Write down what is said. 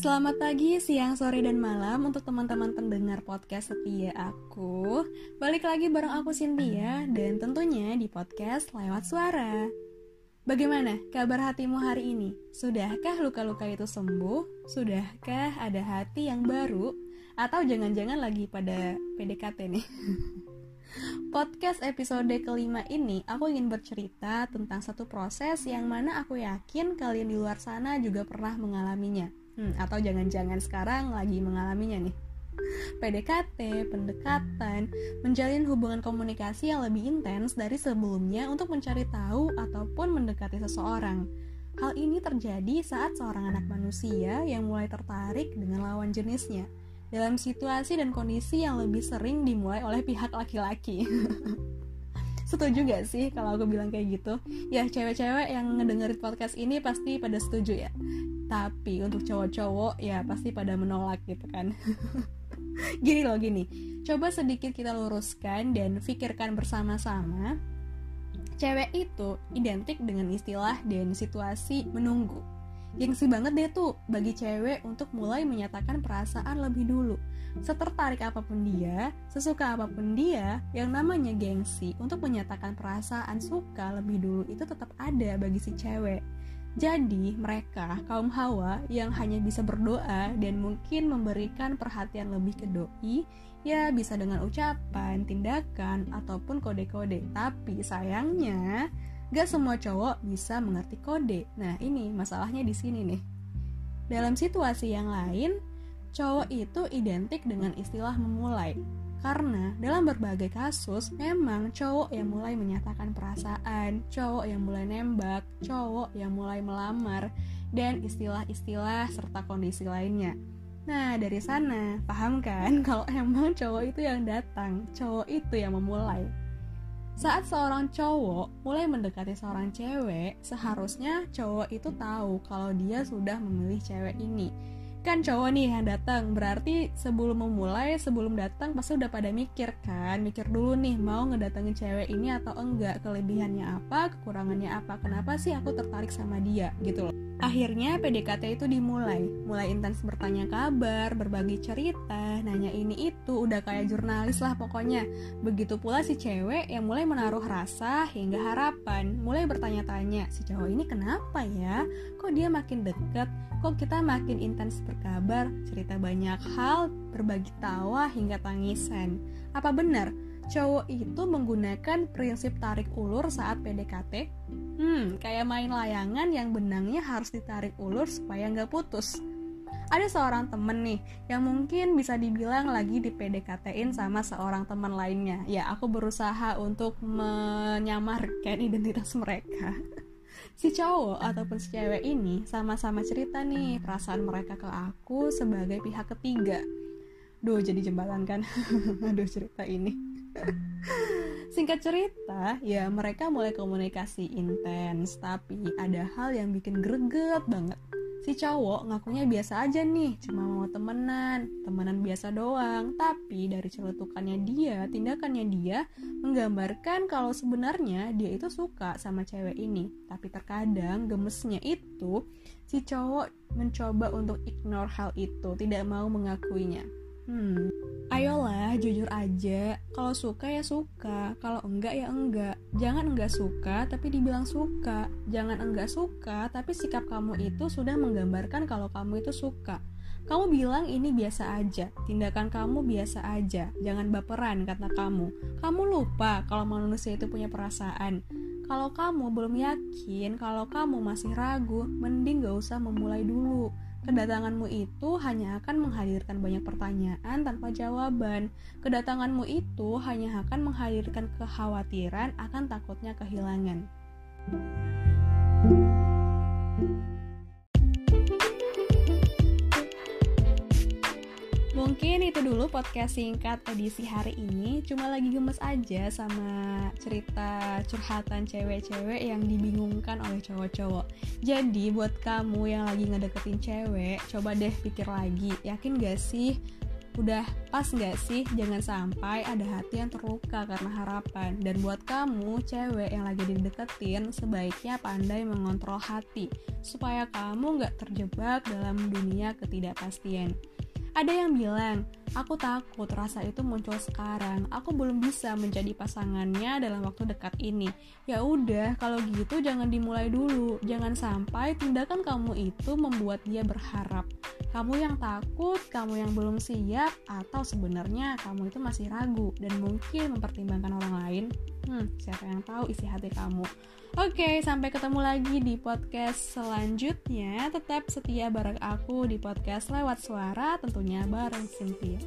Selamat pagi, siang, sore, dan malam untuk teman-teman pendengar podcast setia aku. Balik lagi bareng aku Cynthia dan tentunya di podcast lewat suara. Bagaimana kabar hatimu hari ini? Sudahkah luka-luka itu sembuh? Sudahkah ada hati yang baru? Atau jangan-jangan lagi pada PDKT nih? Podcast episode kelima ini aku ingin bercerita tentang satu proses yang mana aku yakin kalian di luar sana juga pernah mengalaminya Hmm, atau jangan-jangan sekarang lagi mengalaminya nih. PDKT, pendekatan, menjalin hubungan komunikasi yang lebih intens dari sebelumnya untuk mencari tahu ataupun mendekati seseorang. Hal ini terjadi saat seorang anak manusia yang mulai tertarik dengan lawan jenisnya dalam situasi dan kondisi yang lebih sering dimulai oleh pihak laki-laki. setuju gak sih kalau aku bilang kayak gitu? Ya cewek-cewek yang ngedengerin podcast ini pasti pada setuju ya tapi untuk cowok-cowok ya pasti pada menolak gitu kan gini loh gini coba sedikit kita luruskan dan pikirkan bersama-sama cewek itu identik dengan istilah dan situasi menunggu Gengsi banget deh tuh bagi cewek untuk mulai menyatakan perasaan lebih dulu. Setertarik apa pun dia, sesuka apa pun dia, yang namanya gengsi untuk menyatakan perasaan suka lebih dulu itu tetap ada bagi si cewek. Jadi, mereka, kaum Hawa, yang hanya bisa berdoa dan mungkin memberikan perhatian lebih ke doi, ya bisa dengan ucapan, tindakan, ataupun kode-kode. Tapi sayangnya, gak semua cowok bisa mengerti kode. Nah, ini masalahnya di sini nih. Dalam situasi yang lain, cowok itu identik dengan istilah memulai. Karena dalam berbagai kasus memang cowok yang mulai menyatakan perasaan, cowok yang mulai nembak, cowok yang mulai melamar, dan istilah-istilah serta kondisi lainnya. Nah, dari sana, paham kan kalau emang cowok itu yang datang, cowok itu yang memulai. Saat seorang cowok mulai mendekati seorang cewek, seharusnya cowok itu tahu kalau dia sudah memilih cewek ini kan cowok nih yang datang berarti sebelum memulai sebelum datang pasti udah pada mikir kan mikir dulu nih mau ngedatengin cewek ini atau enggak kelebihannya apa kekurangannya apa kenapa sih aku tertarik sama dia gitu loh. Akhirnya PDKT itu dimulai mulai intens bertanya kabar berbagi cerita nanya ini itu udah kayak jurnalis lah pokoknya. Begitu pula si cewek yang mulai menaruh rasa hingga harapan mulai bertanya-tanya si cowok ini kenapa ya? Kok dia makin deket? Kok kita makin intens berkabar, cerita banyak hal, berbagi tawa hingga tangisan. Apa benar cowok itu menggunakan prinsip tarik ulur saat PDKT? Hmm, kayak main layangan yang benangnya harus ditarik ulur supaya nggak putus. Ada seorang temen nih yang mungkin bisa dibilang lagi di PDKT-in sama seorang teman lainnya. Ya, aku berusaha untuk menyamarkan identitas mereka si cowok ataupun si cewek ini sama-sama cerita nih perasaan mereka ke aku sebagai pihak ketiga. Duh, jadi jembatan kan? Aduh, cerita ini. Singkat cerita, ya mereka mulai komunikasi intens, tapi ada hal yang bikin greget banget. Si cowok ngakunya biasa aja nih, cuma mau temenan, temenan biasa doang. Tapi dari celetukannya dia, tindakannya dia menggambarkan kalau sebenarnya dia itu suka sama cewek ini. Tapi terkadang gemesnya itu si cowok mencoba untuk ignore hal itu, tidak mau mengakuinya. Hmm, ayolah jujur aja. Kalau suka ya suka, kalau enggak ya enggak. Jangan enggak suka tapi dibilang suka. Jangan enggak suka tapi sikap kamu itu sudah menggambarkan kalau kamu itu suka. Kamu bilang ini biasa aja, tindakan kamu biasa aja, jangan baperan kata kamu. Kamu lupa kalau manusia itu punya perasaan. Kalau kamu belum yakin, kalau kamu masih ragu, mending gak usah memulai dulu Kedatanganmu itu hanya akan menghadirkan banyak pertanyaan tanpa jawaban. Kedatanganmu itu hanya akan menghadirkan kekhawatiran akan takutnya kehilangan. Mungkin itu dulu podcast singkat edisi hari ini. Cuma lagi gemes aja sama cerita curhatan cewek-cewek yang dibingungkan oleh cowok-cowok. Jadi buat kamu yang lagi ngedeketin cewek, coba deh pikir lagi. Yakin gak sih Udah pas gak sih jangan sampai ada hati yang terluka karena harapan Dan buat kamu cewek yang lagi dideketin sebaiknya pandai mengontrol hati Supaya kamu gak terjebak dalam dunia ketidakpastian Ada yang bilang, aku takut rasa itu muncul sekarang. Aku belum bisa menjadi pasangannya dalam waktu dekat ini. Ya udah, kalau gitu jangan dimulai dulu. Jangan sampai tindakan kamu itu membuat dia berharap kamu yang takut, kamu yang belum siap, atau sebenarnya kamu itu masih ragu dan mungkin mempertimbangkan orang lain. Hmm, siapa yang tahu isi hati kamu? Oke, sampai ketemu lagi di podcast selanjutnya. Tetap setia bareng aku di podcast lewat suara, tentunya bareng Cynthia.